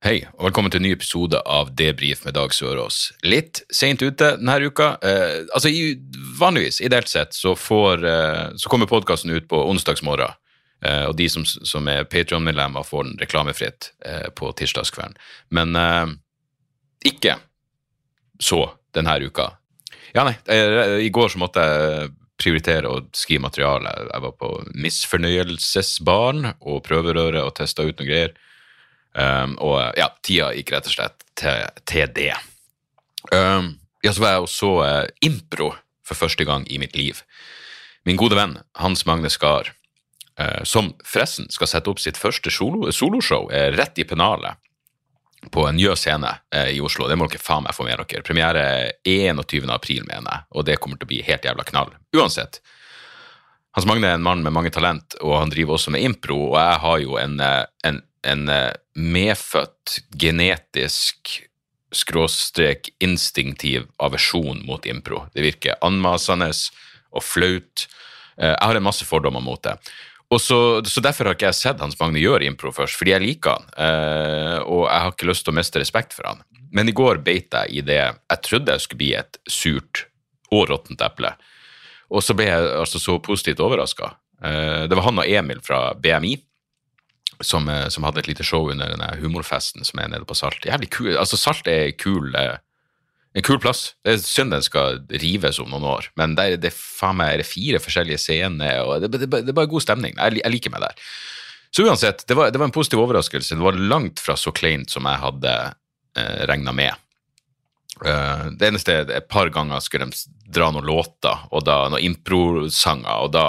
Hei, og velkommen til en ny episode av Debrif med Dag Sørås. Litt seint ute denne uka. Eh, altså, i, Vanligvis, ideelt sett, så, får, eh, så kommer podkasten ut på onsdagsmorgen. Eh, og de som, som er Patreon-medlemmer, får den reklamefritt eh, på tirsdagskvelden. Men eh, ikke så denne uka. Ja, nei, eh, i går så måtte jeg prioritere å skrive materiale. Jeg var på misfornøyelsesbarn og prøverøre og testa ut noen greier. Um, og ja, tida gikk rett og slett til, til det. Um, ja, så var jeg og så eh, impro for første gang i mitt liv. Min gode venn Hans Magne Skar, uh, som forresten skal sette opp sitt første solo, soloshow eh, rett i pennalet på en Njø scene eh, i Oslo. Det må dere faen meg få med dere. Premiere 21. april, mener jeg, og det kommer til å bli helt jævla knall. Uansett. Hans Magne er en mann med mange talent, og han driver også med impro, og jeg har jo en, eh, en, en eh, medfødt genetisk skråstrek instinktiv aversjon mot impro. Det virker anmasende og flaut. Eh, Jeg har en masse fordommer mot det. Så, så Derfor har ikke jeg sett Hans Magne gjøre impro først, fordi jeg liker han. eh, og jeg har ikke lyst til å miste respekt for han. Men i går beit jeg i det jeg trodde jeg skulle bli et surt og råttent eple. Og så ble jeg altså så positivt overraska. Det var han og Emil fra BMI som, eh, som hadde et lite show under denne humorfesten som er nede på Salt. Jævlig kul. Altså, Salt er kul, eh, en kul plass. Det er synd den skal rives om noen år, men det er, det er faen meg fire forskjellige scener, og det, det, det er bare god stemning. Jeg, jeg liker meg der. Så uansett, det var, det var en positiv overraskelse. Det var langt fra så kleint som jeg hadde eh, regna med. Eh, det eneste er et par ganger skulle de dra noen låter, og da noen improsanger, og da,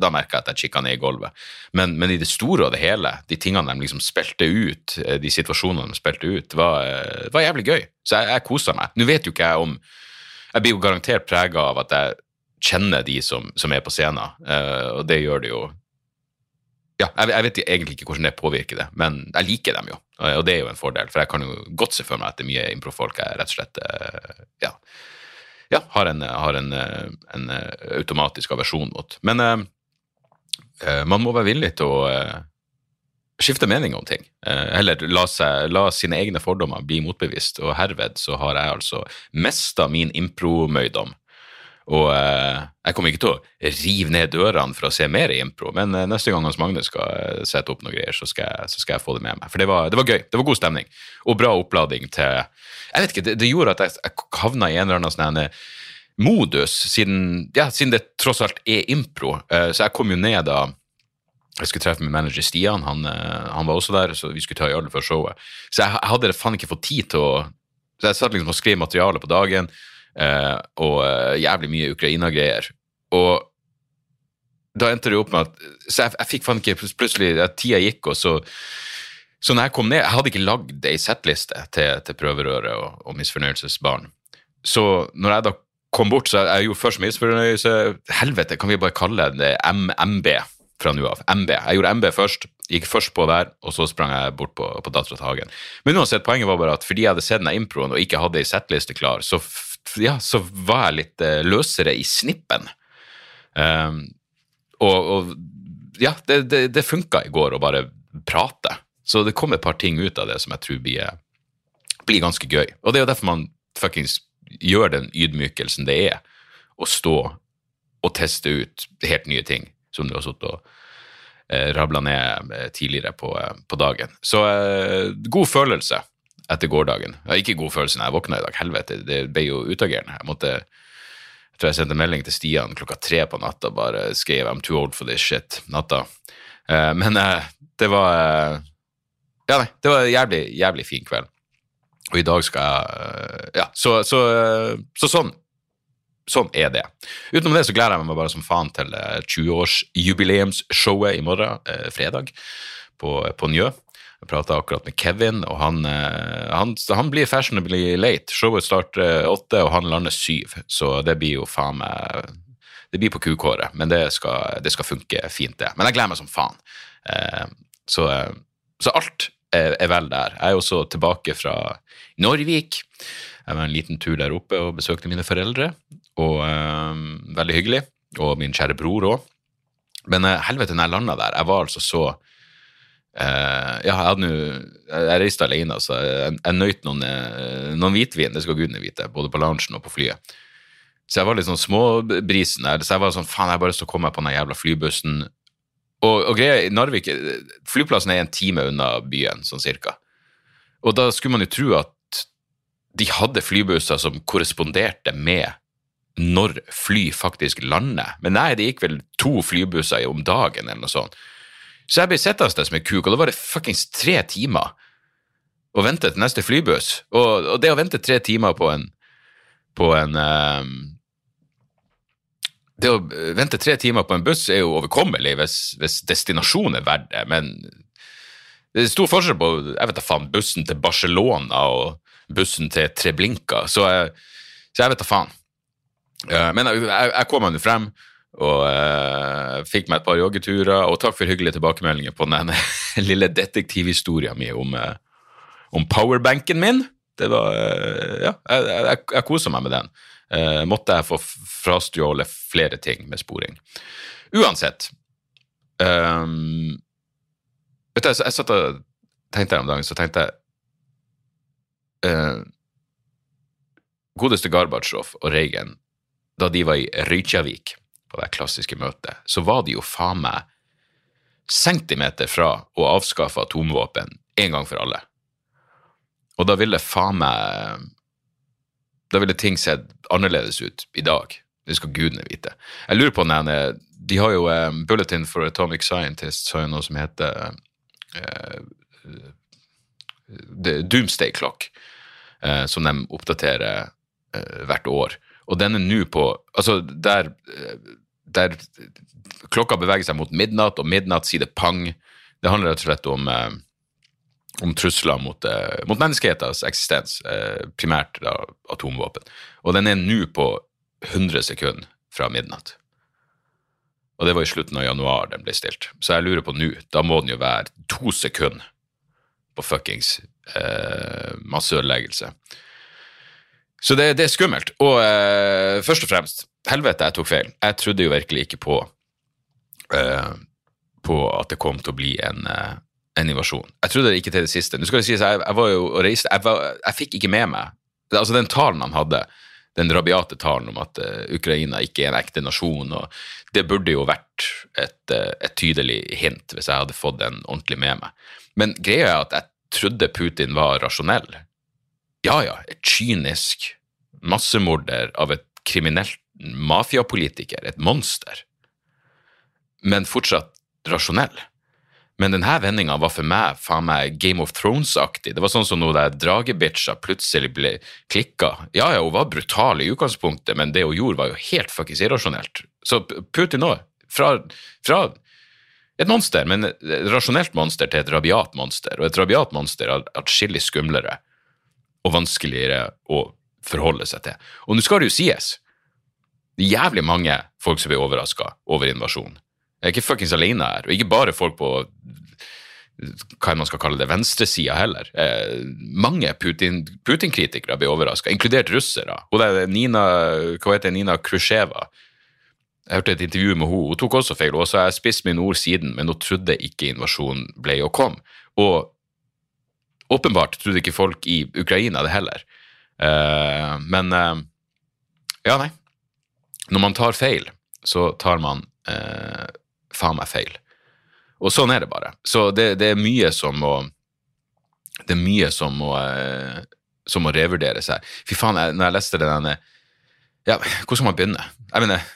da merka jeg at jeg kikka ned i gulvet. Men, men i det store og det hele, de tingene de liksom spilte ut, eh, de situasjonene de spilte ut, var, eh, var jævlig gøy. Så jeg, jeg kosa meg. Nå vet jo ikke jeg om Jeg blir jo garantert prega av at jeg kjenner de som, som er på scenen, og det gjør det jo ja, jeg, vet egentlig ikke hvordan det påvirker det, men jeg liker dem jo, og og det er jo en fordel. For jeg kan jo godt se for meg at det er mye improfolk jeg rett og slett eh, ja, ja, har en, har en, eh, en eh, automatisk aversjon mot. Men eh, eh, man må være villig til å uh, skifte mening om ting. Uh, Eller la, seg, la sine egne fordommer bli motbevist, og herved så har jeg altså mista min impro-møydom. Og eh, jeg kommer ikke til å rive ned dørene for å se mer impro, men eh, neste gang Hans Magne skal eh, sette opp noe greier, så skal, jeg, så skal jeg få det med meg. For det var, det var gøy. Det var god stemning. Og bra opplading til Jeg vet ikke, det, det gjorde at jeg, jeg havna i en eller annen sånn modus, siden, ja, siden det tross alt er impro. Eh, så jeg kom jo ned da jeg skulle treffe min manager Stian, han, eh, han var også der, så vi skulle ta i øl før showet. Så jeg, jeg hadde faen ikke fått tid til å Så jeg satt liksom og skrev materiale på dagen, eh, og eh, jævlig mye Ukraina-greier. Og da endte det opp med at Så jeg, jeg fikk faen ikke Plutselig, tida gikk, og så Så når jeg kom ned Jeg hadde ikke lagd ei settliste til, til prøverøret og, og misfornøyelsesbarn. Så når jeg da kom bort, så jeg gjorde først misfornøyelse Helvete, kan vi bare kalle det MB fra nå av? MB. Jeg gjorde MB først, gikk først på der, og så sprang jeg bort på, på Dattera til Hagen. Men uansett, poenget var bare at fordi jeg hadde sett den improen og ikke hadde ei settliste klar, så, ja, så var jeg litt eh, løsere i snippen. Um, og, og ja, det, det, det funka i går å bare prate. Så det kom et par ting ut av det som jeg tror blir, blir ganske gøy. Og det er jo derfor man fuckings gjør den ydmykelsen det er å stå og teste ut helt nye ting som du har sittet og eh, rabla ned eh, tidligere på, eh, på dagen. Så eh, god følelse etter gårsdagen. har ikke god følelse når jeg våkna i dag, helvete, det ble jo utagerende. Jeg måtte jeg tror jeg sendte melding til Stian klokka tre på natta, bare skrev 'I'm too old for this shit' natta. Eh, men eh, det var eh, Ja, nei, det var en jævlig, jævlig fin kveld. Og i dag skal jeg Ja, så, så, så sånn. Sånn er det. Utenom det så gleder jeg meg bare som faen til eh, 20-årsjubileumsshowet i morgen, fredag, på, på Njø. Jeg prata akkurat med Kevin, og han, eh, han, han blir fashionably late. Showet starter åtte, og han lander syv, så det blir jo faen meg Det blir på kukåret, men det skal, det skal, funke fint, det. Men jeg gleder meg som faen. Eh, så, så alt er, vel der. Jeg er også tilbake fra Norvik. Jeg var en liten tur der oppe og besøkte mine foreldre, og veldig hyggelig. Og min kjære bror òg. Men helvete, når jeg landa der Jeg var altså så Uh, ja, jeg, hadde nu, jeg reiste alene, så jeg, jeg nøyt noen, uh, noen hvitvin, det skal gudene vite, både på loungen og på flyet. Så jeg var litt sånn småbrisen der. Så jeg var sånn, faen, jeg bare lyst til å komme meg på den jævla flybussen. Og, og greia i Narvik Flyplassen er en time unna byen, sånn cirka. Og da skulle man jo tro at de hadde flybusser som korresponderte med når fly faktisk lander. Men nei, det gikk vel to flybusser om dagen, eller noe sånt. Så jeg ble sittende der som en kuk, og da var det fuckings tre timer å vente til neste flybuss. Og, og, det å vente tre timer på en på en um, Det å vente tre timer på en buss er jo overkommelig hvis, hvis destinasjonen er verdt det, men det er stor forskjell på jeg vet da faen, bussen til Barcelona og bussen til Treblinka, så jeg, så jeg vet da faen. Uh, men jeg, jeg, jeg kom meg nå frem og uh, fikk meg et par joggeturer. Og takk for hyggelige tilbakemeldinger på den lille detektivhistorien min om, uh, om powerbanken min. Det var uh, Ja, jeg, jeg, jeg kosa meg med den. måtte jeg få frastjålet flere ting med sporing. Uansett um, Vet du, jeg, jeg satt og tenkte her om dagen, så tenkte jeg Godeste Gorbatsjov og Reagan, da de var i Reykjavik på det klassiske møtet, så var de jo faen meg centimeter fra å avskaffe atomvåpen en gang for alle. Og da ville faen meg Da ville ting sett annerledes ut i dag. Det skal gudene vite. Jeg lurer på den De har jo um, Bulletin for Atomic Scientists har jo noe som heter uh, Doomsday Clock, uh, som de oppdaterer uh, hvert år. Og den er nå på Altså, der der klokka beveger seg mot midnatt, og midnatt sier det pang. Det handler rett og slett om, eh, om trusler mot, eh, mot menneskehetens eksistens, eh, primært da, atomvåpen. Og den er nå på 100 sekunder fra midnatt. Og det var i slutten av januar den ble stilt. Så jeg lurer på nå, da må den jo være to sekunder på fuckings eh, masseødeleggelse. Så det, det, er skummelt. Og eh, først og fremst helvete, jeg tok feil. Jeg trodde jo virkelig ikke på, uh, på at det kom til å bli en, uh, en invasjon. Jeg trodde det ikke til det siste. Nå skal det sies, jeg, jeg var jo og reiste jeg, var, jeg, fikk ikke med meg altså Den talen han hadde, den rabiate talen om at uh, Ukraina ikke er en ekte nasjon, og det burde jo vært et, et tydelig hint hvis jeg hadde fått den ordentlig med meg. Men greia er at jeg trodde Putin var rasjonell. Ja ja, et kynisk massemorder av et kriminelt mafiapolitiker, et monster, men fortsatt rasjonell. Men denne vendinga var for meg faen meg Game of Thrones-aktig. Det var sånn som når de dragebitcha plutselig ble klikka. Ja, ja, hun var brutal i utgangspunktet, men det hun gjorde, var jo helt fuckings irrasjonelt. Så Putin òg, fra, fra, et monster, men et rasjonelt monster til et rabiat monster, og et rabiat monster er atskillig skumlere og vanskeligere å forholde seg til. Og nå skal det jo sies, jævlig mange folk som blir overraska over invasjonen. Jeg er ikke fuckings alene her, og ikke bare folk på hva man skal kalle det, venstresida heller. Eh, mange Putin-kritikere Putin blir overraska, inkludert russere. Hun der Nina hva heter Nina Khrusjtsjeva. Jeg hørte et intervju med henne. Hun tok også feil. Sa jeg har spist mine ord siden, men hun trodde ikke invasjonen ble å komme. Og åpenbart trodde ikke folk i Ukraina det heller. Eh, men eh, ja, nei når man tar feil, så tar man eh, faen meg feil. Og sånn er det bare. Så det, det, er mye som må Det er mye som må, eh, som må revurderes her. Fy faen, jeg, når jeg leste det denne Ja, hvor skal man begynne? Jeg mener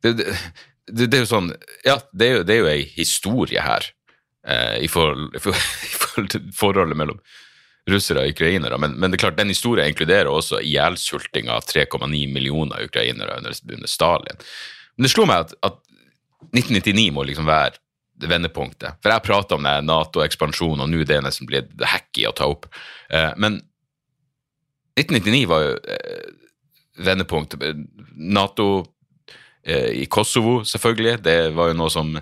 det, det, det, er jo sånn Ja, det er jo, det er jo ei historie her eh, i, forhold, i, forhold, forholdet mellom russere og ukrainere. Men, men, det er klart, den historien inkluderer også ihjelsulting av 3,9 millioner ukrainere under, under, Stalin. Men det slo meg at, at 1999 må liksom være vendepunktet. For jeg prata om Nato-ekspansjon, og nå er det nesten blitt hacky å ta opp. Eh, men 1999 var jo eh, vendepunkt. Nato eh, i Kosovo, selvfølgelig. Det var jo noe som,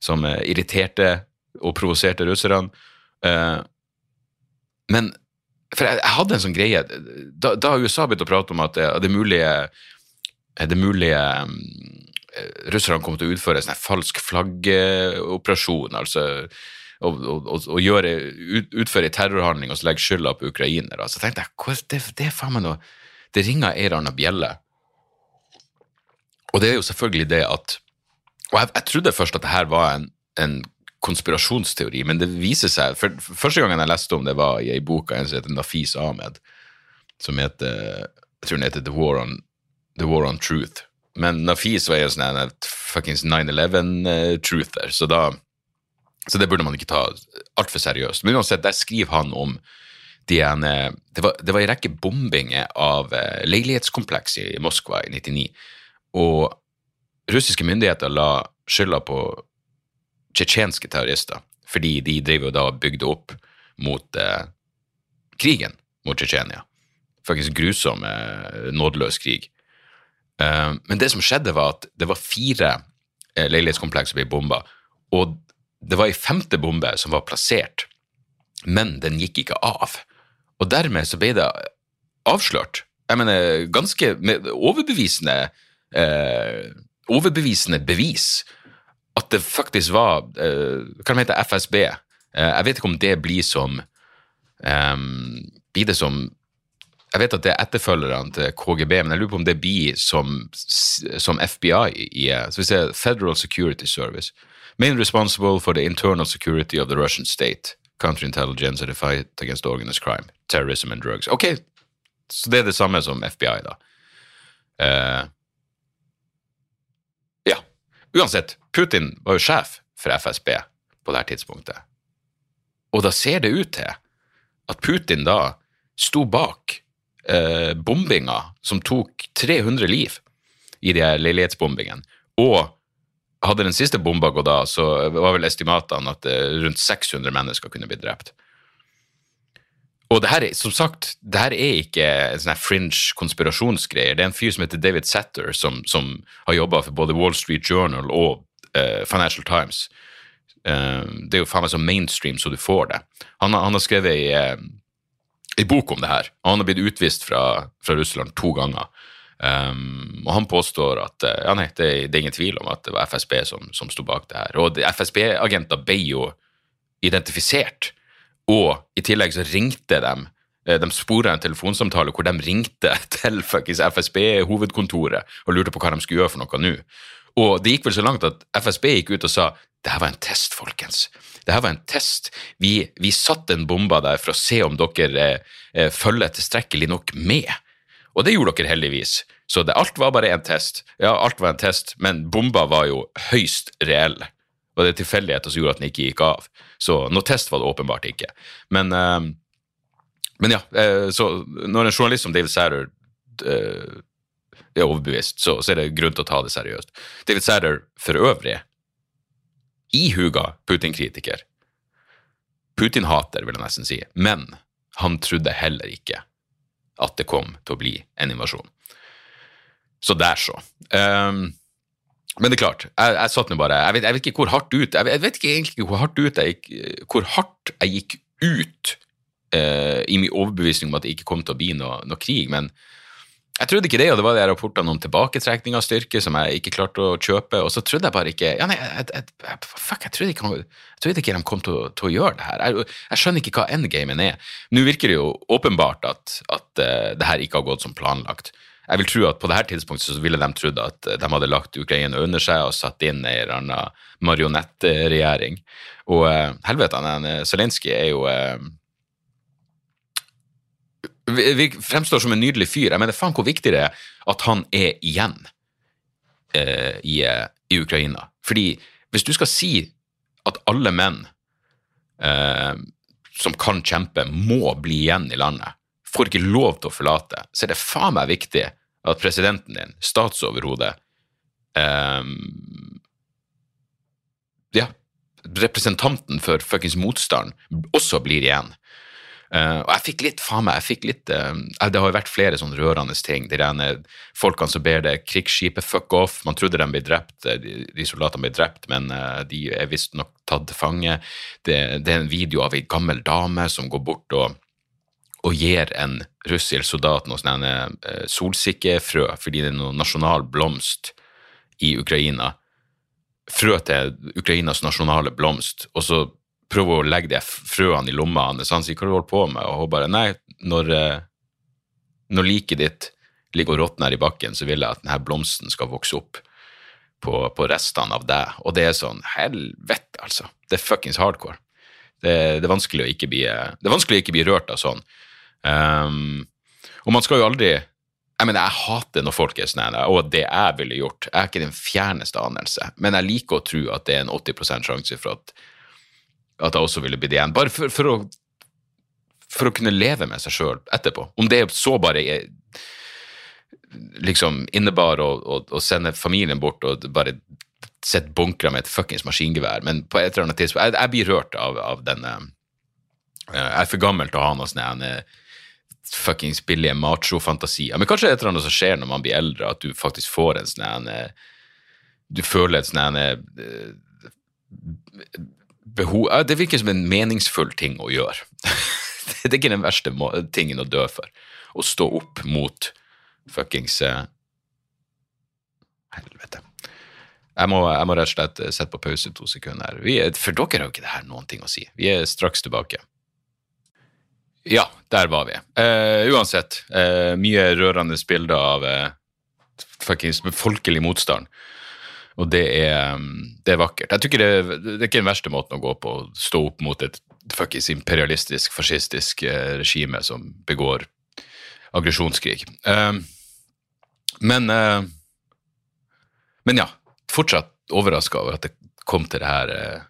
som irriterte og provoserte russerne. Men for jeg, jeg, hadde en sånn greie Da, da USA begynte å prate om at det, det mulige, det mulige Eh, russerne kom til å utføre en sånn falsk flaggoperasjon. altså og, og, og, gjøre, ut, utføre en terrorhandling og så legge skylda på ukrainere. Så tenkte jeg det, det er faen meg noe Det ringer ei eller annen bjelle. Og det er jo selvfølgelig det at Og jeg, jeg trodde først at det her var en, en, konspirasjonsteori, men det viser seg for, Første gangen jeg leste om det, var i ei bok av en som heter Nafis Ahmed, som heter jeg tror den heter The War on, The War on Truth men Nafis var jo sånn en fuckings 9-11-truther, så da så det burde man ikke ta altfor seriøst. Men uansett, der skriver han om de ene, det, var, det en rekke bombinger av eh, leilighetskompleks i Moskva i 99. Og russiske myndigheter la skylda på tsjetsjenske terrorister, fordi de driver jo da og bygde opp mot eh, krigen mot Tsjetsjenia. Faktisk grusom, eh, nådeløs krig. Eh, men det som skjedde, var at det var fire uh, leilighetskompleks som ble bomba, og det var ei femte bombe som var plassert, men den gikk ikke av. Og dermed så ble det avslørt. Jeg mener, ganske overbevisende uh, overbevisende bevis at det faktisk var Hva de heter FSB? jeg vet ikke om det blir som um, Blir det som jeg vet at det er etterfølgerne til KGB, men jeg lurer på om det blir som, som FBI i så vi ser Federal Security Service. Main responsible for the internal security of the Russian state. Counterintelligence and the fight against organized crime. Terrorism and drugs. Ok, så det er det samme som FBI, da. Uh. Uansett, Putin var jo sjef for FSB på det her tidspunktet. Og da ser det ut til at Putin da sto bak eh, bombinga som tok 300 liv i de her leilighetsbombingene. Og hadde den siste bomba gått av, så var vel estimatene at eh, rundt 600 mennesker kunne bli drept. Og det her, som sagt, det her er ikke en sånn fringe konspirasjonsgreier. Det er en fyr som heter David Satter, som, som har jobba for både Wall Street Journal og uh, Financial Times. Uh, det er jo faen meg så mainstream så du får det. Han, han har skrevet ei, uh, en bok om det her. og Han har blitt utvist fra, fra Russland to ganger. Um, og han påstår at ja nei, det, det, er ingen tvil om at det var FSB som, som sto bak det her. Og FSB-agenter ble jo identifisert, og i tillegg så ringte de eh, de spora en telefonsamtale hvor de ringte til FSB-hovedkontoret og lurte på hva de skulle gjøre for noe nå. Og det gikk vel så langt at FSB gikk ut og sa det her var en test, folkens. Det her var en test. Vi, vi satte en bombe der for å se om dere eh, følger tilstrekkelig nok med. Og det gjorde dere heldigvis. Så det, alt var bare en test. Ja, alt var en test, men bomba var jo høyst reell. Og det er tilfeldigheter som gjorde at den ikke gikk av. Så noe test var det åpenbart ikke. Men, eh, men ja, eh, så når en journalist som David Satter eh, er overbevist, så, så, er det grunn til å ta det seriøst. David Satter for øvrig ihuga Putin-kritiker. Putin-hater, vil jeg nesten si, men han trodde heller ikke at det kom til å bli en invasjon. Så der, så. Um, men det er klart, jeg, jeg satt nå bare jeg vet, jeg vet, ikke hvor hardt ut jeg jeg vet ikke egentlig hvor hardt ut jeg gikk, hvor hardt jeg gikk ut eh, i min overbevisning om at det ikke kom til å bli noe, noe krig, men jeg trodde ikke det, og det var de rapportene om tilbaketrekning av styrke som jeg ikke klarte å kjøpe. Og så trodde jeg bare ikke ja, nei, fuck, jeg trodde ikke, jeg trodde ikke de kom til å, til å gjøre det her. Jeg, skjønner ikke hva endgamen er. Nå virker det jo åpenbart at, at uh, det her ikke har gått som planlagt. Jeg vil tro at på dette tidspunktet så ville de trodd at de hadde lagt Ukraina under seg og satt inn en eller annen marionettregjering. Og uh, helvete, Zelenskyj er jo uh, fremstår som en nydelig fyr. Jeg mener, faen hvor viktig det er at han er igjen eh, i, i, Ukraina. Fordi hvis du skal si at alle menn eh, som kan kjempe, må bli igjen i landet, får ikke lov til å forlate, så er det faen meg viktig at presidenten din, statsoverhodet, um, ja, representanten for fuckings motstand også blir igjen. Uh, og jeg fikk litt, faen meg, jeg fikk litt uh, Det har jo vært flere sånne rørende ting. De rene folkene som ber det krigsskipet fuck off. Man trodde de ble drept, de, de soldatene ble drept, men uh, de er visstnok tatt til fange. Det, det, er en video av ei gammel dame som går bort og, og gir en russisk soldat noe sånn uh, solsikkefrø fordi det er noe nasjonal blomst i Ukraina. Frø til Ukrainas nasjonale blomst, og så prøver å legge de frøene i lomma hans. Han sier 'hva du holdt på med?' Og hun bare 'nei, når, eh, når liket ditt ligger og råtner i bakken, så vil jeg at denne blomsten skal vokse opp på, på restene av deg. Og det er sånn Helvete, altså. Det er fuckings hardcore. Det, det, er å ikke bli, det er vanskelig å ikke bli rørt av sånn. Um, og man skal jo aldri jeg mener, jeg hater når folk er sånn, og det jeg ville gjort. Jeg har ikke den fjerneste anelse, men jeg liker å tro at det er en 80 sjanse for at at jeg også ville blitt igjen. Bare for, for, å, for å kunne leve med seg sjøl etterpå. Om det så bare er, liksom innebar å, å, å, sende familien bort og bare sette bunkra med et fuckings maskingevær, men på et eller annet tidspunkt Jeg, jeg blir rørt av, av denne eh, Jeg er for gammel til å ha noe sånn fuckings billige macho-fantasier. Men kanskje det er et eller annet som skjer når man blir eldre, at du faktisk får en sånn Du føler et sånn behov Det virker som en meningsfull ting å gjøre. det er ikke den verste tingen å dø for. Å stå opp mot fuckings uh, Helvete. Jeg må, jeg må, rett og slett eh, sette på pause to sekunder. Vi, for dere har jo ikke det her noen ting å si. Vi er straks tilbake. Ja, der var vi. Uh, uansett, uh, mye rørende bilder av fuckings folkelig motstand. Og det er, det er, vakkert. Jeg tror det, det er ikke den verste måten å gå på, å stå opp mot et fuckings imperialistisk, fascistisk uh, regime som begår aggresjonskrig. Uh, men uh, Men ja, fortsatt overraska over at det kom til det her, uh,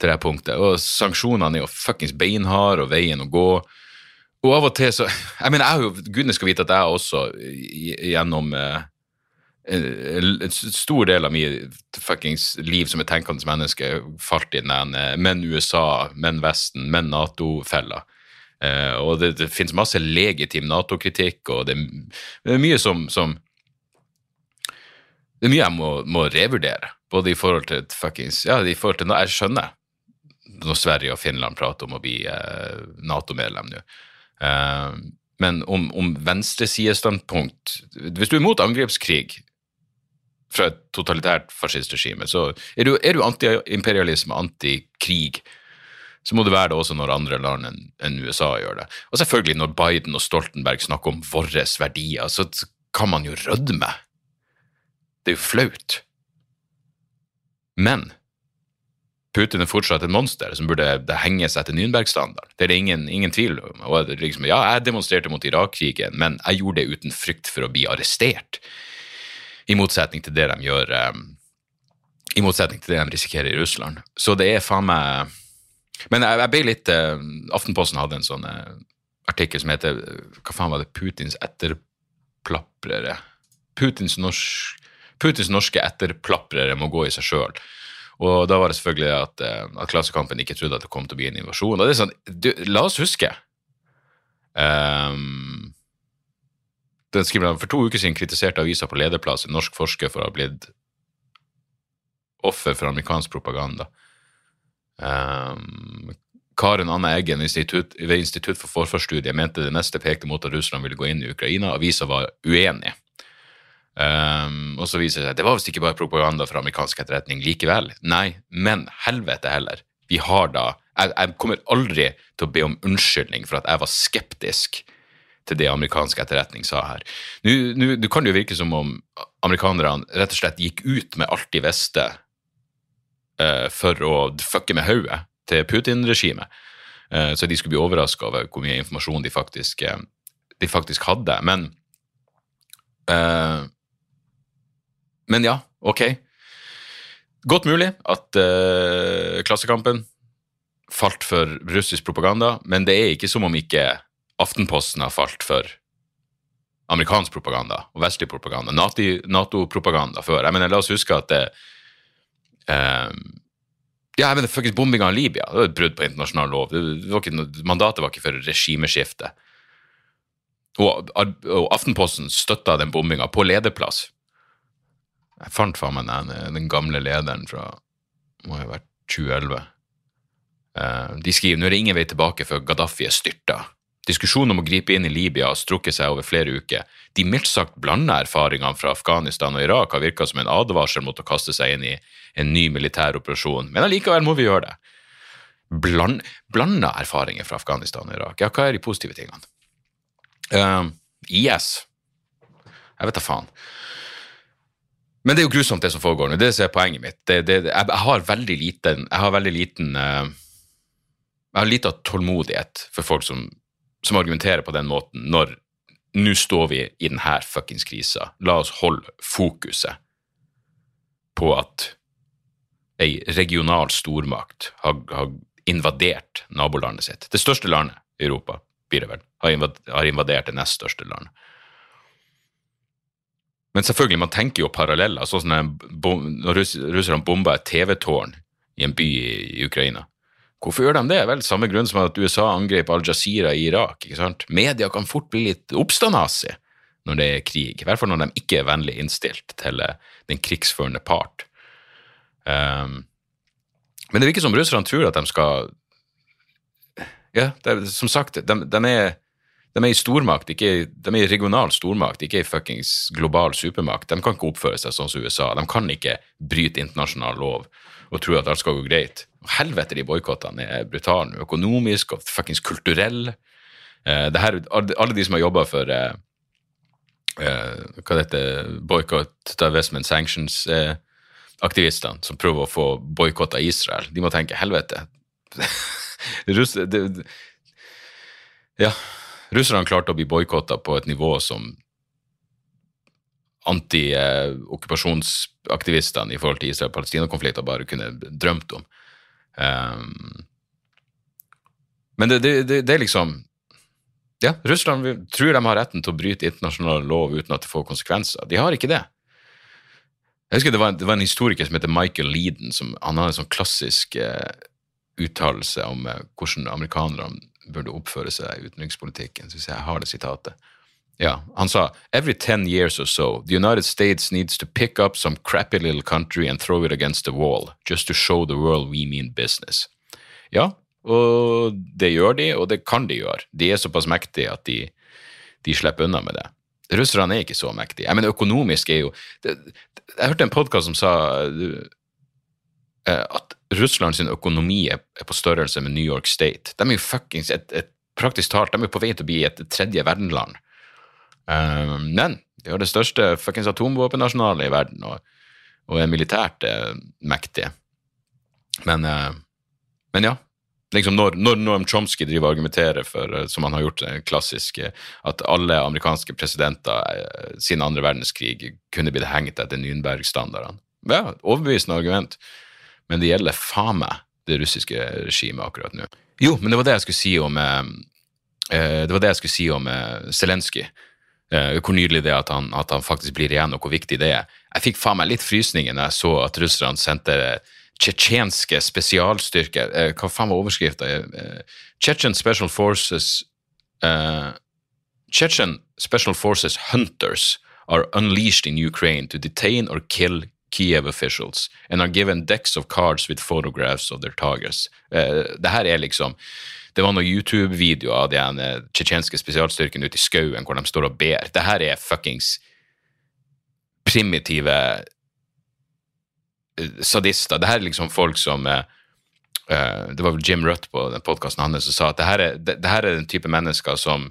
til det punktet. Og sanksjonene er jo fuckings beinharde og veien å gå. Og av og til så Jeg mener, jeg har jo Gudene skal vite at jeg også gjennom en stor del av mitt fuckings liv som et tenkende menneske falt i den menn USA, menn Vesten, menn Nato-fella. Eh, og det, det finnes masse legitim Nato-kritikk, og det, det, er mye som, som Det er mye jeg må, må, revurdere, både i forhold til fuckings Ja, i forhold til Jeg skjønner når Sverige og Finland prater om å bli eh, Nato-medlem nå. Eh, men om, om venstresidestandpunkt Hvis du er imot angrepskrig, fra et totalitært fascistregime, så er du, er du antiimperialisme, antikrig, så må det være det også når andre land enn en USA gjør det. Og selvfølgelig, når Biden og Stoltenberg snakker om våre verdier, så kan man jo rødme. Det er jo flaut. Men Putin er fortsatt et monster som burde henge seg til Nürnberg-standard. Det er det ingen, ingen tvil om. Liksom, ja, jeg demonstrerte mot Irak-krigen, men jeg gjorde det uten frykt for å bli arrestert i motsetning til det de gjør um, I motsetning til det de risikerer i Russland. Så det er faen meg Men jeg, jeg ble litt uh, Aftenposten hadde en sånn uh, artikkel som heter Hva faen var det? Putins etterplaprere. Putins, norsk, Putins norske etterplaprere må gå i seg sjøl. Og da var det selvfølgelig at, uh, at, Klassekampen ikke trodde at det kom til å bli en invasjon. Og det er sånn, du, La oss huske um, den skriver For to uker siden kritiserte avisa på lederplass en norsk forsker for å ha blitt offer for amerikansk propaganda. Um, Karen Anne Eggen institutt, ved Institutt for forsvarsstudier mente det neste pekte mot at Russland ville gå inn i Ukraina. Avisa var uenig. Um, og så viser det seg at det var visst ikke bare propaganda fra amerikansk etterretning likevel. Nei, men helvete heller. Vi har da jeg, jeg kommer aldri til å be om unnskyldning for at jeg var skeptisk til det amerikansk etterretning sa her. Nå, kan det jo virke som om amerikanerne rett og slett gikk ut med alt de visste uh, for å fucke med hodet til Putin-regimet. Uh, så de skulle bli overraska over hvor mye informasjon de faktisk, uh, de faktisk hadde. Men Men ja, ok. Godt mulig at Klassekampen falt for russisk propaganda, men det er ikke som om ikke Aftenposten har falt for amerikansk propaganda og vestlig propaganda, Nato-propaganda før. Jeg mener, La oss huske at det, uh, Ja, jeg mener faktisk bombinga av Libya, det var et brudd på internasjonal lov. Var ikke, mandatet var ikke for regimeskifte. Og, og Aftenposten støtta den bombinga på lederplass. Jeg fant faen meg den, den gamle lederen fra må ha vært 2011. Eh, De skriver nå er det ingen vei tilbake før Gaddafi er styrta. Diskusjonen om å gripe inn i Libya har strukket seg over flere uker. De mildt sagt blanda erfaringene fra Afghanistan og Irak har virka som en advarsel mot å kaste seg inn i en ny militær operasjon, men allikevel må vi gjøre det. Bland, blanda erfaringer fra Afghanistan og Irak. Ja, hva er de positive tingene? Uh, IS. Jeg vet da faen. Men det er jo grusomt, det som foregår nå. Det som er poenget mitt. Det, det, jeg, har veldig liten Jeg har veldig liten eh, Jeg har lite tålmodighet for folk som, som argumenterer på den måten når nå står vi i denne fuckings krisa. La oss holde fokuset på at ei regional stormakt har, har invadert nabolandet sitt. Det største landet i Europa, blir det vel, har invadert det nest største landet. Men selvfølgelig, man tenker jo paralleller, sånn som når russerne bomba et TV-tårn i en by i, Ukraina. Hvorfor gjør de det? Vel, samme grunn som at USA angrep Al Jazeera i Irak. ikke sant? Media kan fort bli litt oppstandasig når det er krig, i hvert fall når de ikke er vennlig innstilt til eh, den krigsførende part. Um, men det virker som russerne tror at de skal Ja, det, som sagt, de, de er de er i stormakt, ikke, de er i regional stormakt, ikke i fuckings global supermakt. De kan ikke oppføre seg sånn som USA. De kan ikke bryte internasjonal lov og tro at alt skal gå greit. Og helvete, de boikottene er brutale. Økonomisk og fuckings kulturell. Eh, her, alle de som har jobba for eh, eh, hva det heter, boikott, divestment, sanctions-aktivistene som prøver å få boikotta Israel, de må tenke helvete. Russ, ja, russerne klarte å bli boikotta på et nivå som anti-okkupasjonsaktivistene i forhold til Israel-Palestina-konflikter bare kunne drømt om. Um, men det, det, det, det er liksom Ja, Russland tror de har retten til å bryte internasjonal lov uten at det får konsekvenser. De har ikke det. Jeg husker det var, en, var en historiker som heter Michael Leeden, som han har en sånn klassisk eh, uttalelse om eh, hvordan amerikanerne burde oppføre seg i utenrikspolitikken. Så jeg har det sitatet. Ja, han sa Every ten years or so, the United States needs to pick up some crappy little country and throw it against the wall, just to show the world we mean business. Ja, og det gjør de, og det kan de gjøre. De er såpass mektige at de, de slipper unna med det. Russerne er ikke så mektige. Jeg mener, økonomisk er jo det, Jeg hørte en podkast som sa at Russland sin økonomi er på størrelse med New York State. De er jo fuckings et, et, praktisk talt, de er på vei til å bli et tredje verdenland. Eh, men de har det største fuckings atomvåpennasjonalet i verden, og, og er militært eh, mektige. Men, eh, men ja. Liksom når, når Noam Chomsky driver og argumenterer for, eh, som han har gjort eh, klassisk, eh, at alle amerikanske presidenter eh, siden andre verdenskrig kunne blitt hengt etter Nürnberg-standardene. Ja, overbevisende argument. Men det gjelder faen meg det russiske regimet akkurat nå. Jo, men det var det jeg skulle si om eh, eh, Det var det jeg skulle si om eh, Zelenskyj. Hvor nydelig det er at han, at han faktisk blir igjen, og hvor viktig det er. Jeg fikk faen meg litt frysninger når jeg så at russerne sendte tsjetsjenske spesialstyrker Hva faen var overskrifta? Eh, Special Forces eh, Chechen Special Forces hunters are unleashed in Ukraine to detain or kill Kiev officials and are given decks of cards with photographs of their targets. Uh, det her er liksom Det var noen YouTube-videoer av de ene tsjetsjenske spesialstyrkene ute i skauen hvor de står og ber. Det her er fuckings primitive eh, sadister. Det her er liksom folk som eh, Det var vel Jim Rutt på den podkasten hans som sa at det her er, det, det her er den type mennesker som,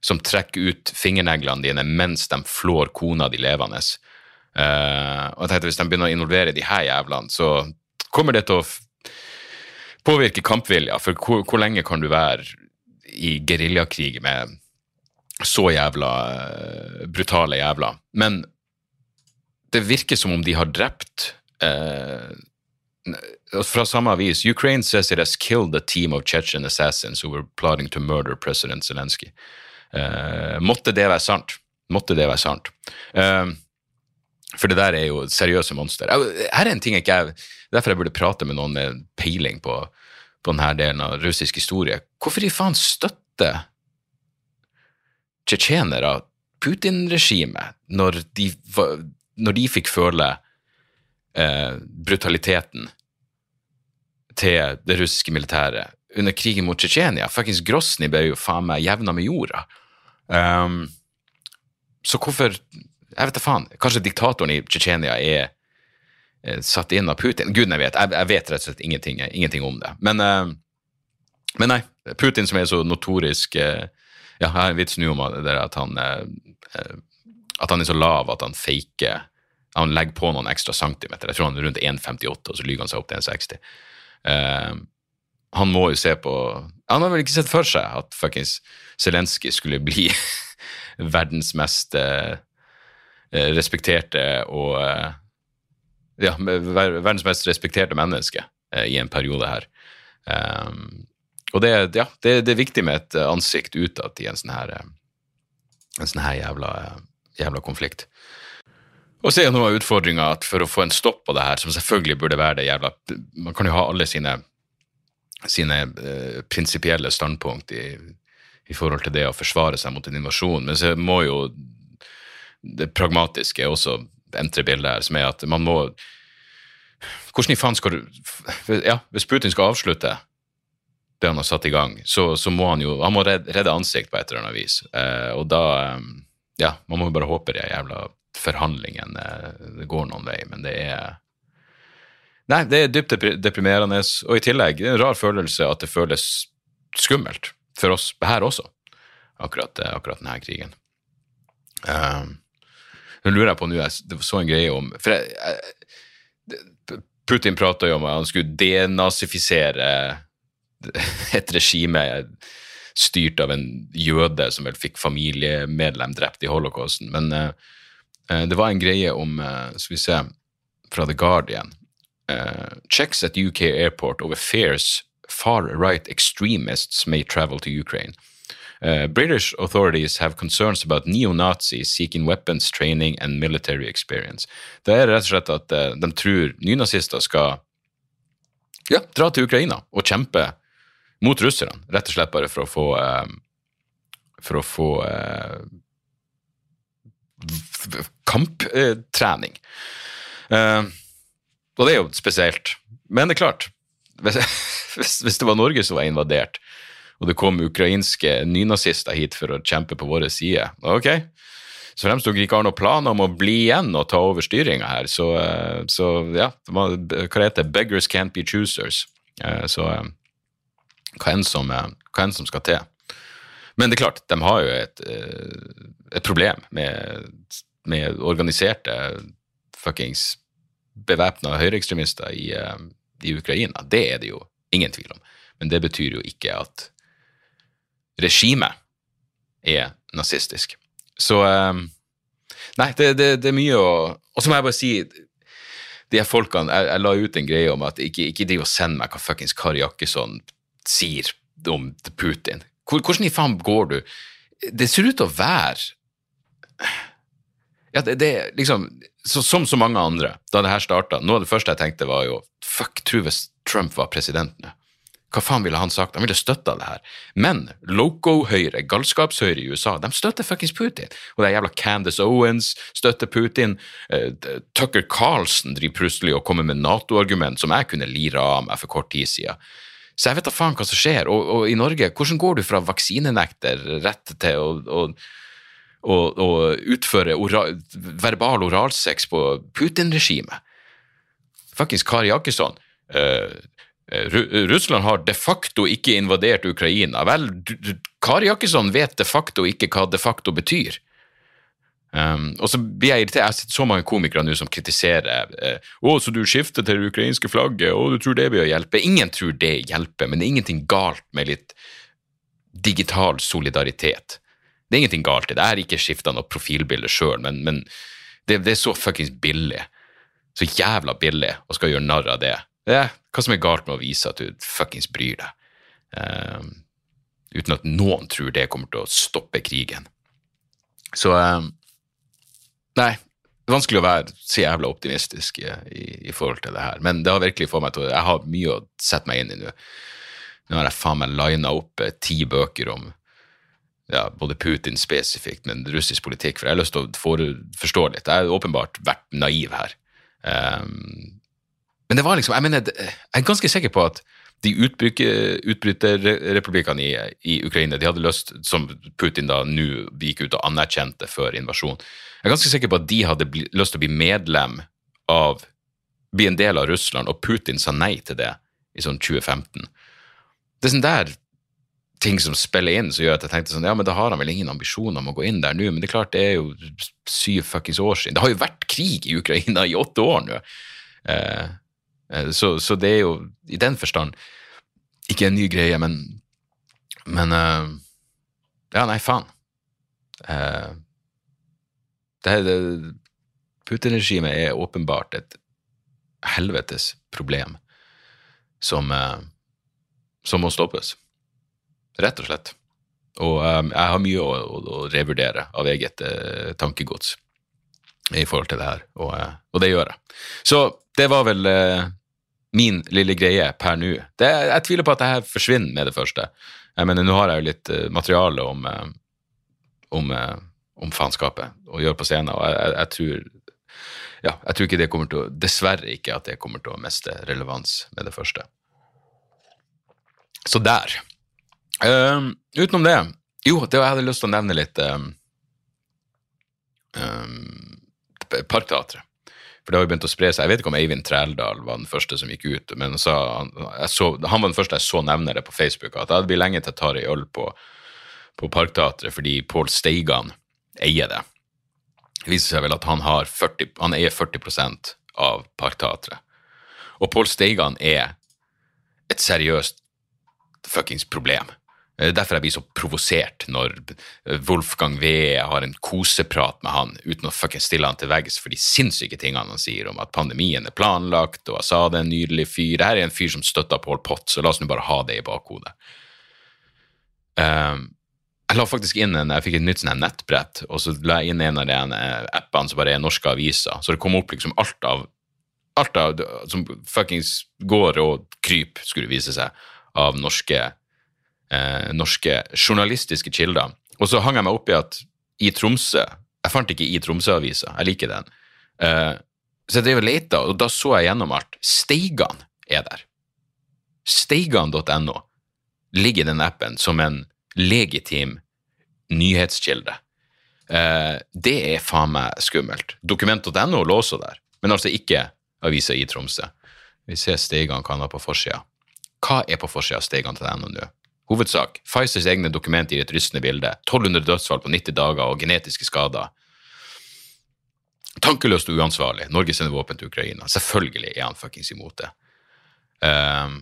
som trekker ut fingerneglene dine mens de flår kona di levende. Eh, og jeg tenkte Hvis de begynner å involvere de her jævlene, så kommer det til å påvirke kampvilja. For hvor, hvor lenge kan du være i geriljakrig med så jævla uh, brutale jævler? Men det virker som om de har drept uh, fra samme avis Ukraine says it has killed a team of Chechen assassins who were plotting to murder President Zelensky. Eh, måtte det være sant? Måtte det være sant? Eh, For det der er jo seriøse monster. Her er en ting jeg ikke er, Derfor jeg burde prate med noen med peiling på, på denne delen av russisk historie. Hvorfor i faen støtter tsjetsjenere Putin-regimet når, når de fikk føle eh, brutaliteten til det russiske militæret under krigen mot Tsjetsjenia? Fuckings Grosny ble jo faen meg jevna med jorda. Um, så hvorfor Jeg vet da faen. Kanskje diktatoren i Tsjetsjenia er eh, satt inn av Putin? Gud, jeg vet. Jeg, vet rett og slett ingenting, ingenting om det. Men, eh, men nei. Putin som er så notorisk eh, Ja, jeg har en vits nå om at han At han er så lav at han faker Han legger på noen ekstra centimeter. Jeg tror han er rundt 1,58, og så lyver han seg opp til 1,60. Eh, han må jo se på Han har vel ikke sett for seg at fuckings Zelenskyj skulle bli verdens mest eh, respekterte og eh, Ja, verdens mest respekterte menneske eh, i en periode her. Um, og det, ja, det, det er viktig med et ansikt utad i en sånn her, eh, en sånn her jævla, eh, jævla konflikt. Og så er noe av utfordringa at for å få en stopp på det her, som selvfølgelig burde være det jævla Man kan jo ha alle sine, sine eh, prinsipielle standpunkt i, i forhold til det å forsvare seg mot en invasjon, men så må jo det pragmatiske også entrer bildet her, som er at man må Hvordan i faen skal du Ja, hvis Putin skal avslutte det han har satt i gang, så, så må han jo han må redde, ansikt på et eller annet vis. Eh, og da eh, Ja, man må jo bare håpe de jævla forhandlingene det går noen vei, men det er Nei, det er dypt deprimerende, og i tillegg det er en rar følelse at det føles skummelt for oss her også, akkurat, eh, akkurat denne krigen. Um, nå lurer jeg på nå, jeg så en greie om For jeg, Putin prata jo om at han skulle denazifisere et regime styrt av en jøde som vel fikk familiemedlem drept i holocausten. Men eh, det var en greie om uh, Skal vi se Fra The Guardian. Uh, checks at UK airport over fears far-right extremists may travel to Ukraine. Uh, British authorities have concerns about neo-Nazis seeking weapons training and military experience. Det er rett og slett at uh, de tror nynazister skal ja, dra til Ukraina og kjempe mot russerne, rett og slett bare for å få uh, for å få v- kamptrening. Eh, og det er jo spesielt. Men det er klart, hvis, hvis det var Norge som var invadert, og det kom ukrainske nynazister hit for å kjempe på vår side, ok, så fremst dere ikke har noen planer om å bli igjen og ta over styringa her, så, eh, så ja, hva heter det beggars can't be choosers. Eh, Så eh, hva enn som, hva enn som skal til. Men det er klart, de har jo et, et problem med, med organiserte fuckings bevæpna høyreekstremister i, i Ukraina. Det er det jo ingen tvil om. Men det betyr jo ikke at regimet er nazistisk. Så eh, Nei, det, det, det er mye å Og så må jeg bare si de her folkene, jeg, jeg la ut en greie om at ikke, ikke driv og send meg hva fuckings Kari Jakkesson sier om Putin. Hvor, hvordan i faen går du? Det ser ut til å være ja, det, det liksom så, Som så mange andre, da det her starta Noe av det første jeg tenkte, var jo Fuck, tro hvis Trump var president nå. Hva faen ville han sagt? Han ville støtta det her. Men loco-høyre, galskapshøyre i USA, de støtter fuckings Putin. Og det er jævla Candace Owens støtter Putin. Uh, Tucker Carlson driver plutselig og kommer med Nato-argument som jeg kunne lira av meg for kort tid siden. Så jeg vet da faen hva som skjer. Og, og i Norge, hvordan går du fra vaksinenekter rett til å, å å, utføre ora, verbal oralsex på Putin-regimet. Fuckings Kari Jakkesson. Ru- Russland har de facto ikke invadert Ukraina. Vel, Kari Jakkesson vet de facto ikke hva de facto betyr. Um, og så blir Jeg irritert. Jeg har sett så mange komikere nå som kritiserer Uh, Å, så du skifter til det ukrainske flagget, Å, du tror det vil hjelpe. Ingen tror det hjelper, men det er ingenting galt med litt digital solidaritet. Det er ingenting galt i det. Jeg har ikke skifta noe profilbilde sjøl, men, men det, det er så fuckings billig. Så jævla billig å skal gjøre narr av det. det hva som er galt med å vise at du fuckings bryr deg? Um, uten at noen tror det kommer til å stoppe krigen. Så um, Nei, vanskelig å være så jævla optimistisk i, i, i, forhold til det her. Men det har virkelig fått meg til å Jeg har mye å sette meg inn i nå. Nå har jeg faen meg lina opp eh, ti bøker om ja, både Putin spesifikt, men russisk politikk, for jeg har lyst til å for, forstå litt. Jeg har åpenbart vært naiv her. Um, men det var liksom Jeg mener, jeg er ganske sikker på at de utbryterrepublikkene i, i Ukraina de hadde lyst, som Putin da nå gikk ut og anerkjente før invasjonen Jeg er ganske sikker på at de hadde lyst til å bli medlem av Bli en del av Russland, og Putin sa nei til det i sånn 2015. Det er sånn der ting som spiller inn, som gjør at jeg tenkte sånn, ja, men da har han vel ingen ambisjoner om å gå inn der nå. Men det er klart, det er jo syv fuckings år siden. Det har jo vært krig i Ukraina i åtte år nå. Eh, så, så, det er jo i den forstand ikke en ny greie, men Men uh, Ja, nei, faen. Uh, det, det Putin-regimet er åpenbart et helvetes problem som, uh, som må stoppes. Rett og slett. Og um, jeg har mye å, å, å revurdere av eget tankegods i forhold til det her, og, og, det gjør jeg. Så det var vel min lille greie per nå. Jeg tviler på at det her forsvinner med det første. Jeg mener, Nå har jeg jo litt eh, materiale om, eh, om, uh, om, faenskapet å gjøre på scenen, og jeg, jeg, jeg, tror ja, jeg tror ikke det kommer til å Dessverre ikke at det kommer til å miste relevans med det første. Så der. Uh, utenom det Jo, det jeg hadde lyst til å nevne litt um, um, Parkteatret. For det har jo begynt å spre seg. Jeg vet ikke om Eivind Trældal var den første som gikk ut, men så, han, så, han, var den første jeg så nevne det på Facebook, at det blir lenge til jeg tar ei øl på, på Parkteatret fordi Pål Steigan eier det. Det viser seg vel at han, 40, han eier 40% av Parkteatret. Og Pål Steigan er et seriøst fuckings problem. Er derfor jeg blir så provosert når Wolfgang Wee har en koseprat med han uten å stille han til veggs for de sinnssyke tingene han sier om at pandemien er planlagt, og Assad er en nydelig fyr. Dette er en fyr som støtter Paul Pott, så la oss nå bare ha det i bakhodet. Um, jeg la faktisk inn en, jeg fikk et nytt sånn nettbrett, og så la jeg inn en av de appene som bare er norske aviser. Så det kom opp liksom alt av alt av, som fuckings går og kryper, skulle det vise seg, av norske eh, norske journalistiske kilder. Og så hang jeg meg opp i at i Tromsø Jeg fant ikke i Tromsø-avisa, jeg liker den. Eh, så jeg drev og leita, og da så jeg gjennom alt. Steigan er der. Steigan.no ligger i den appen som en legitim nyhetskilde. Eh, det er faen meg skummelt. Dokument.no lå også der, men altså ikke avisa i Tromsø. Vi ser Steigan kan ha på forsida. Hva er på forsida av Steigan.no nå? Hovedsak. Pfizers egne dokument gir et rystende bilde. 1200 dødsfall på 90 dager og genetiske skader. Tankeløst og uansvarlig. Norge sender våpen til Ukraina. Selvfølgelig er han fuckings imot det. Um,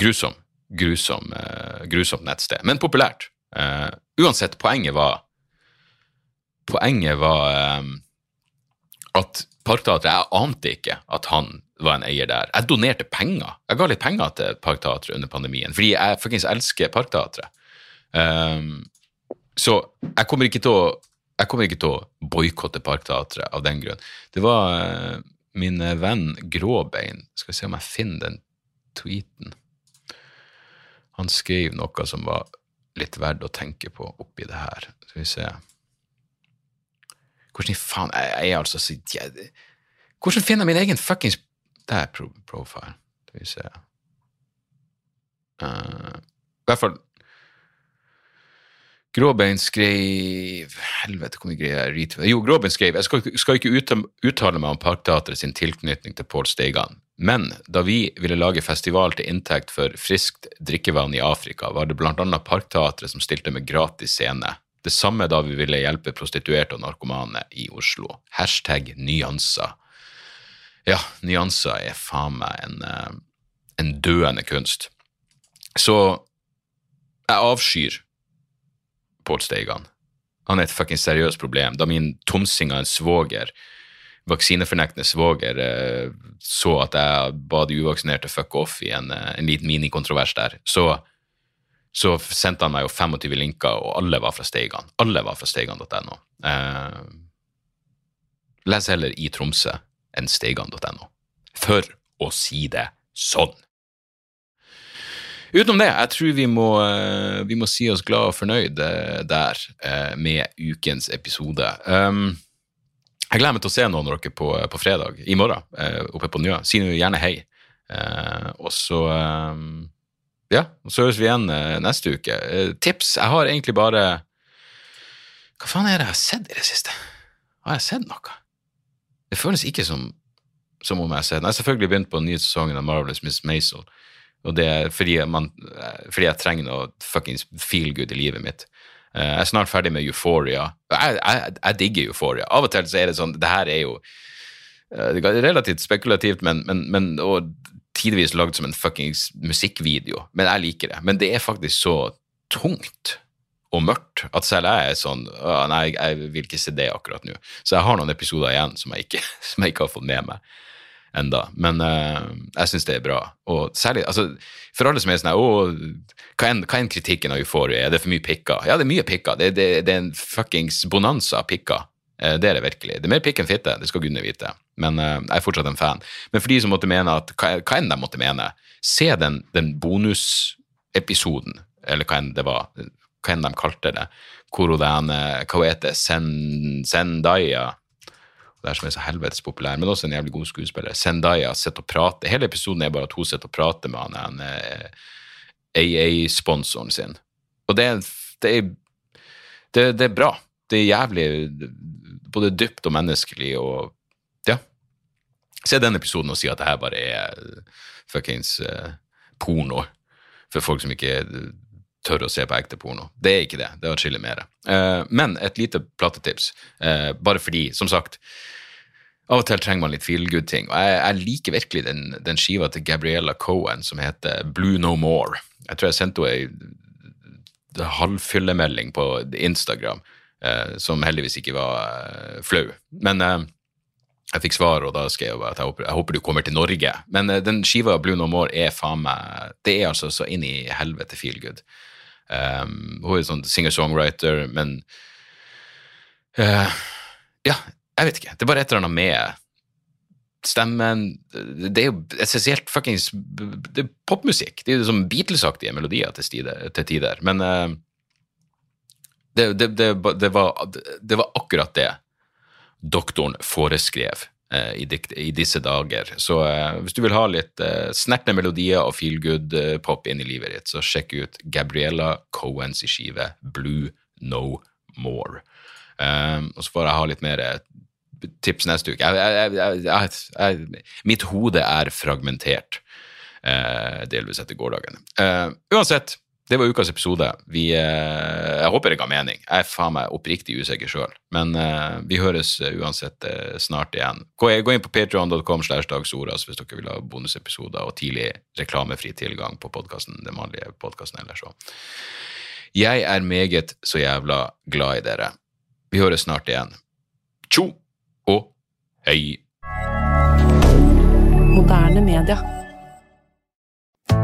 grusom. Grusom, uh, grusomt nettsted. Men populært. Uh, uansett, poenget var Poenget var um, at Parkteatret Jeg ante ikke at han var en eier der. Jeg donerte penger. Jeg ga litt penger til Parkteatret under pandemien, fordi jeg fuckings elsker Parkteatret. Um, så jeg kommer ikke til å jeg kommer ikke til å boikotte Parkteatret av den grunn. Det var uh, min venn Gråbein Skal vi se om jeg finner den tweeten. Han skrev noe som var litt verdt å tenke på oppi det her. Skal vi se Hvordan faen Jeg, jeg er altså så Hvordan finner jeg min egen fuckings det er pro profile. Skal vi se uh, I hvert fall Gråbein skrev Helvete, hvor mye greier jeg Jo, Gråbein skrev Jeg skal, skal ikke uttale meg om Parkteatret sin tilknytning til Pål Steigan, men da vi ville lage festival til inntekt for friskt drikkevann i Afrika, var det blant annet Parkteatret som stilte med gratis scene. Det samme da vi ville hjelpe prostituerte og narkomane i Oslo. Hashtag nyanser. Ja, nyanser er faen meg en, eh, en døende kunst. Så jeg avskyr Pål Steigan. Han er et fuckings seriøst problem. Da min tomsing av en svoger, vaksinefornektende svoger, eh, så at jeg ba de uvaksinerte fuck off i en, eh, en liten minikontrovers der, så så sendte han meg jo 25 linker, og alle var fra Steigan. Alle var fra steigan.no. Eh, les heller i Tromsø enn steigan.no. For å si det sånn. Utenom det, jeg tror vi må, eh, vi må si oss glad og fornøyd eh, der eh, med ukens episode. Um, jeg gleder meg til å se noen av dere på, på fredag, i morgen, oppe på Njø. Si nå gjerne hei. Og så um, Ja, så høres vi igjen neste uke. Tips? Jeg har egentlig bare Hva faen er det jeg har sett i det siste? Har jeg sett noe? Det føles ikke som, som om jeg har sett Jeg har selvfølgelig begynt på den nye sesongen av Marvelous Miss Maisel. Og det er fordi, man, fordi jeg trenger noe fuckings feel good i livet mitt. Eh, jeg er snart ferdig med Euphoria. Jeg, jeg, jeg, digger Euphoria. Av og til så er det sånn Det her er jo eh, relativt spekulativt, men, men, men og tidvis lagd som en fuckings musikkvideo. Men jeg liker det. Men det er faktisk så tungt og mørkt at selv jeg er sånn Nei, jeg vil ikke se det akkurat nå. Så jeg har noen episoder igjen som jeg ikke, som jeg ikke har fått med meg enda. Men uh, jeg syns det er bra. Og særlig altså, for alle som er sånn hva, hva en kritikken av Euphoria? Er det for mye pikker? Ja, det er mye pikker. Det, det, det er en fuckings bonanza av pikker. Uh, det er det virkelig. Det er mer pikk enn fitte, det skal gudene vite. Men uh, jeg er fortsatt en fan. Men for de som måtte mene at hva, enn de måtte mene, se den, den bonusepisoden, eller hva enn det var, hva enn de kalte det, hvor den, hva heter det, Zendaya er som er så helvetes populær, men også en jævlig god skuespiller. Zendaya sitter og prater. Hele episoden er bare at hun sitter og prater med han, AA-sponsoren sin. Og det, det, det, det, er bra. Det er jævlig både dypt og menneskelig og Ja. Se den episoden og si at det her bare er fuckings uh, porno for folk som ikke tør å se på ekte porno. Det er ikke det. Det er atskillig mer. Uh, men et lite platetips, uh, bare fordi, som sagt av og til trenger man litt feel good-ting. Og jeg, jeg, liker virkelig den, den, skiva til Gabriella Cohen som heter Blue No More. Jeg tror jeg sendte henne ei halvfyllemelding på Instagram som heldigvis ikke var flau. Men jeg fikk svar, og da skrev jeg bare at jeg håper, jeg håper du kommer til Norge. Men den skiva Blue No More er faen meg Det er altså så inn i helvete feel good. Um, hun er sånn singer-songwriter, men uh, Ja, jeg vet ikke. Det er bare et eller annet med stemmen Det er jo essensielt fuckings Det er popmusikk. Det er jo sånn Beatles-aktige melodier til, til, tider. Men uh, det, det, det, var, det var akkurat det doktoren foreskrev Eh, i, i, disse dager. Så eh, hvis du vil ha litt eh, snertne melodier og feel good uh, pop inn i livet ditt, så sjekk ut Gabriella Cohens skive Blue No More. Um, og så får jeg ha litt mer tips neste uke. Jeg, jeg, jeg, mitt hode er fragmentert, delvis etter gårsdagen. uansett, det var ukas episode. Vi, eh, jeg håper det ga mening. Jeg er faen meg oppriktig usikker sjøl. Men uh, vi høres uh, uansett snart igjen. Gå, inn på patreon.com hvis dere vil ha bonusepisoder og tidlig reklamefri tilgang på podkasten, den vanlige podkasten ellers òg. Jeg er meget så jævla glad i dere. Vi høres snart igjen. Tjo og hei. Moderne media.